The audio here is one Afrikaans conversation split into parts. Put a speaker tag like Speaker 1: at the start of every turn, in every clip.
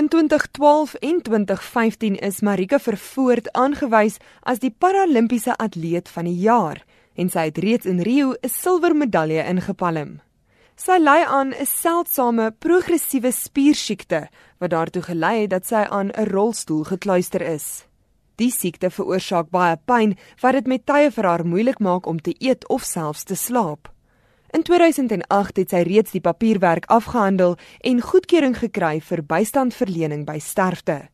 Speaker 1: In 2012 en 2015 is Marika Vervoort aangewys as die Paralimpiese atleet van die jaar en sy het reeds in Rio 'n silwermedalje ingepalm. Sy ly aan 'n seldsame progressiewe spiersiekte wat daartoe gelei het dat sy aan 'n rolstoel gekluister is. Die siekte veroorsaak baie pyn wat dit met tye vir haar moeilik maak om te eet of selfs te slaap. In 2008 het sy reeds die papierwerk afgehandel en goedkeuring gekry vir bystandverlening by sterfte.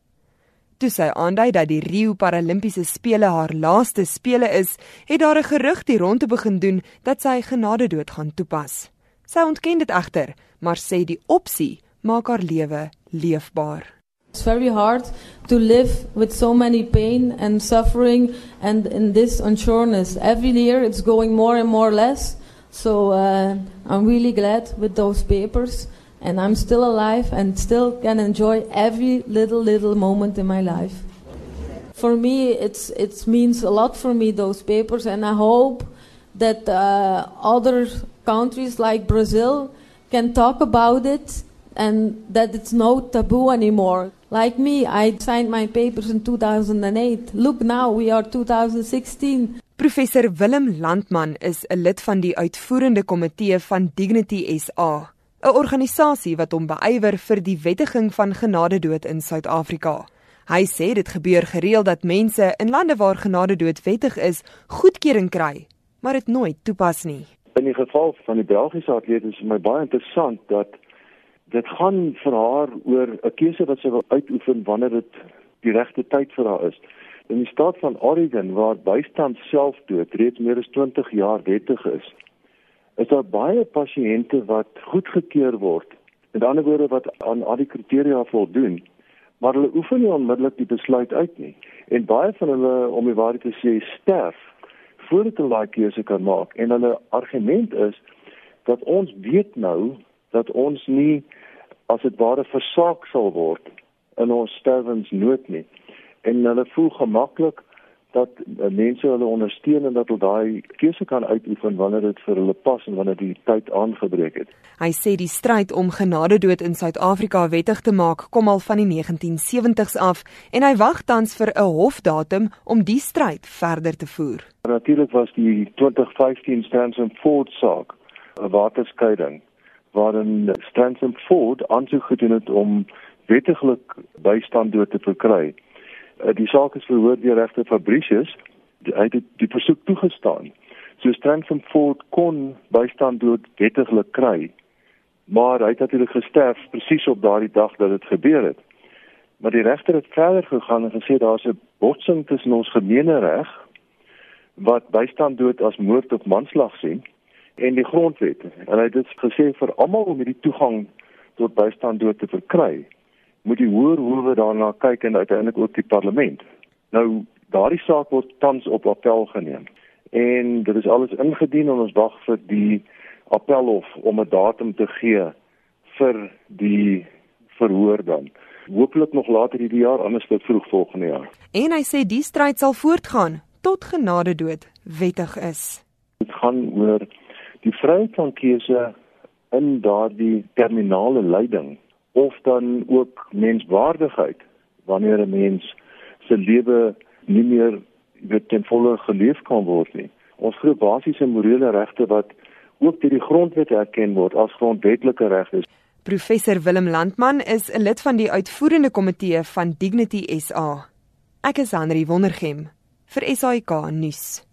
Speaker 1: Toe sy aandui dat die Rio Paralimpiese spele haar laaste spele is, het daar 'n gerug die rond te begin doen dat sy genadedood gaan toepas. Sy ontken dit egter, maar sê die opsie maak haar lewe leefbaar.
Speaker 2: It's very hard to live with so many pain and suffering and in this unsureness. Every year it's going more and more less. So uh, I'm really glad with those papers, and I'm still alive and still can enjoy every little little moment in my life. For me, it's it means a lot for me those papers, and I hope that uh, other countries like Brazil can talk about it and that it's no taboo anymore. Like me, I signed my papers in 2008. Look now, we are 2016.
Speaker 1: Professor Willem Landman is 'n lid van die uitvoerende komitee van Dignity SA, 'n organisasie wat hom beywer vir die wettiging van genadedood in Suid-Afrika. Hy sê dit gebeur gereeld dat mense in lande waar genadedood wettig is, goedkeuring kry, maar dit nooit toepas nie.
Speaker 3: In die geval van die Belgiese atleet is my baie interessant dat dit gaan vir haar oor 'n keuse wat sy wil uitoefen wanneer dit die regte tyd vir haar is. In die staat van Oregon waar bystand selfdood reeds meer as 20 jaar wettig is, is daar baie pasiënte wat goedgekeur word. Met ander woorde wat aan al die kriteria voldoen, maar hulle oefen nie onmiddellik die besluit uit nie. En baie van hulle om die waarheid te sê sterf voordat hulle daai keuse kan maak. En hulle argument is dat ons weet nou dat ons nie as dit ware versaak sal word in ons sterwensnood nie en hulle voel gemaklik dat uh, mense hulle ondersteun en dat hulle daai keuse kan uitoefen wanneer dit vir hulle pas en wanneer die tyd aangebreek het.
Speaker 1: Hy sê die stryd om genadedood in Suid-Afrika wettig te maak kom al van die 1970s af en hy wag tans vir 'n hofdatum om die stryd verder te voer.
Speaker 3: Natuurlik was die 2015 Stanton Ford saak 'n waterskeiding waarin Stanton Ford aansoek gedoen het om wettiglik bystand dood te verkry. Uh, die saak is verhoor deur regter Fabricius. Hy het die, versoek toegestaan. So Stanton Ford kon bystand dood wettiglik kry. Maar hy het natuurlik gesterf presies op daardie dag dat dit gebeur het. Maar die regter het verder gegaan en gesê daar's 'n botsing tussen ons gemeenereg wat bystand dood as moord of manslag sien en die grondwet. En hy het dit gesê vir almal om hierdie toegang tot bystand dood te verkry moet die hoër hoewe daarna kyk en uiteindelik ook die parlement. Nou daardie saak word tans op appel geneem. En dit is alles ingedien en ons wag vir die appelhof om 'n datum te gee vir die verhoor dan. Hoopelik nog later hierdie jaar, anders dit vroeg volgende jaar.
Speaker 1: En hy sê die stryd sal voortgaan tot genade dood wettig is.
Speaker 3: Dit gaan oor die vryheid van keuse in daardie terminale lyding of dan ook menswaardigheid wanneer 'n mens se lewe nie meer weet ten volle geleef kan word nie. Ons glo basiese morele regte wat ook deur die grondwet erken word as grondwetlike regte.
Speaker 1: Professor Willem Landman is 'n lid van die uitvoerende komitee van Dignity SA. Ek is Henri Wondergem vir SAK nuus.